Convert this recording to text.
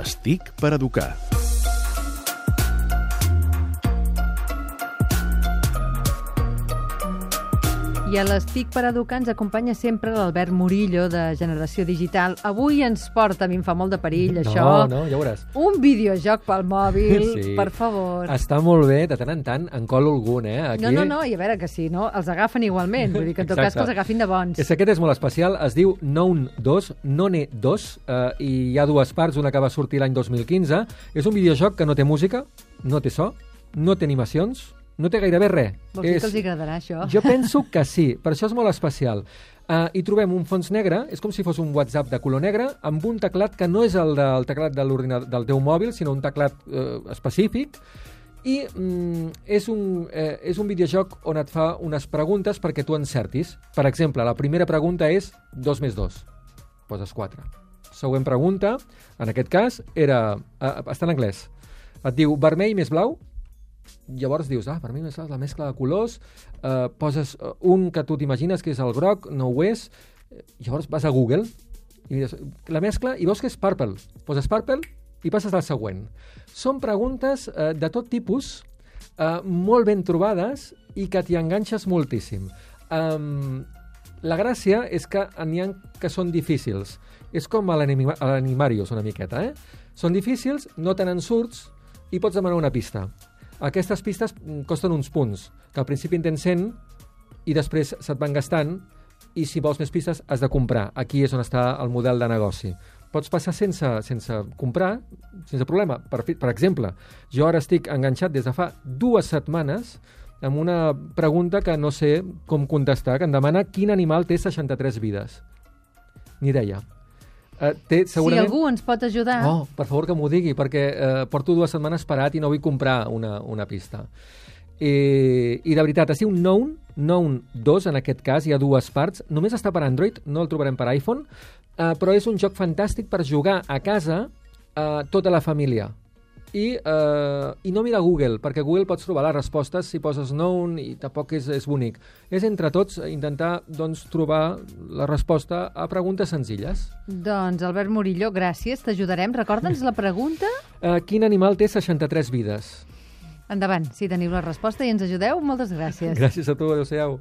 les TIC per educar. I a les TIC per educar ens acompanya sempre l'Albert Murillo, de Generació Digital. Avui ens porta, a mi em fa molt de perill, No, això, no, ja veuràs. un videojoc pel mòbil, Sí. per favor. Està molt bé, de tant en tant en colo algun, eh? Aquí... No, no, no, i a veure que sí, no? Els agafen igualment, vull dir que en tot cas Exacte. que els agafin de bons. És, aquest és molt especial, es diu Known 2, None 2, eh, i hi ha dues parts, una que va sortir l'any 2015. És un videojoc que no té música, no té so, no té animacions, no té gairebé res. Vols dir és... que els agradarà això? Jo penso que sí, per això és molt especial. Uh, hi trobem un fons negre, és com si fos un WhatsApp de color negre, amb un teclat que no és el del teclat de del teu mòbil, sinó un teclat uh, específic, i mm, és, un, eh, és un videojoc on et fa unes preguntes perquè tu encertis. Per exemple, la primera pregunta és 2 més 2. Poses 4. Següent pregunta, en aquest cas, era... Eh, està en anglès. Et diu vermell més blau, llavors dius, ah, per mi és la mescla de colors, eh, poses eh, un que tu t'imagines que és el groc, no ho és, llavors vas a Google i mires la mescla i veus que és purple. Poses purple i passes al següent. Són preguntes eh, de tot tipus, eh, molt ben trobades i que t'hi enganxes moltíssim. Um, la gràcia és que n'hi ha que són difícils. És com a l'Animarius, una miqueta, eh? Són difícils, no tenen surts i pots demanar una pista. Aquestes pistes mm, costen uns punts, que al principi en tens 100 i després se't van gastant i si vols més pistes has de comprar. Aquí és on està el model de negoci. Pots passar sense, sense comprar, sense problema. Per, per exemple, jo ara estic enganxat des de fa dues setmanes amb una pregunta que no sé com contestar, que em demana quin animal té 63 vides. Ni Uh, té, Si segurament... algú ens pot ajudar... Oh, per favor que m'ho digui, perquè eh, porto dues setmanes parat i no vull comprar una, una pista. I, I de veritat, es diu Known, Known 2 en aquest cas, hi ha dues parts. Només està per Android, no el trobarem per iPhone, eh, però és un joc fantàstic per jugar a casa eh, tota la família. I, eh, I no mirar Google, perquè Google pots trobar les respostes si poses known i tampoc és, és bonic. És entre tots intentar doncs, trobar la resposta a preguntes senzilles. Doncs, Albert Murillo, gràcies, t'ajudarem. Recorda'ns la pregunta. Uh, quin animal té 63 vides? Endavant, si teniu la resposta i ens ajudeu, moltes gràcies. Gràcies a tu, adeu-siau.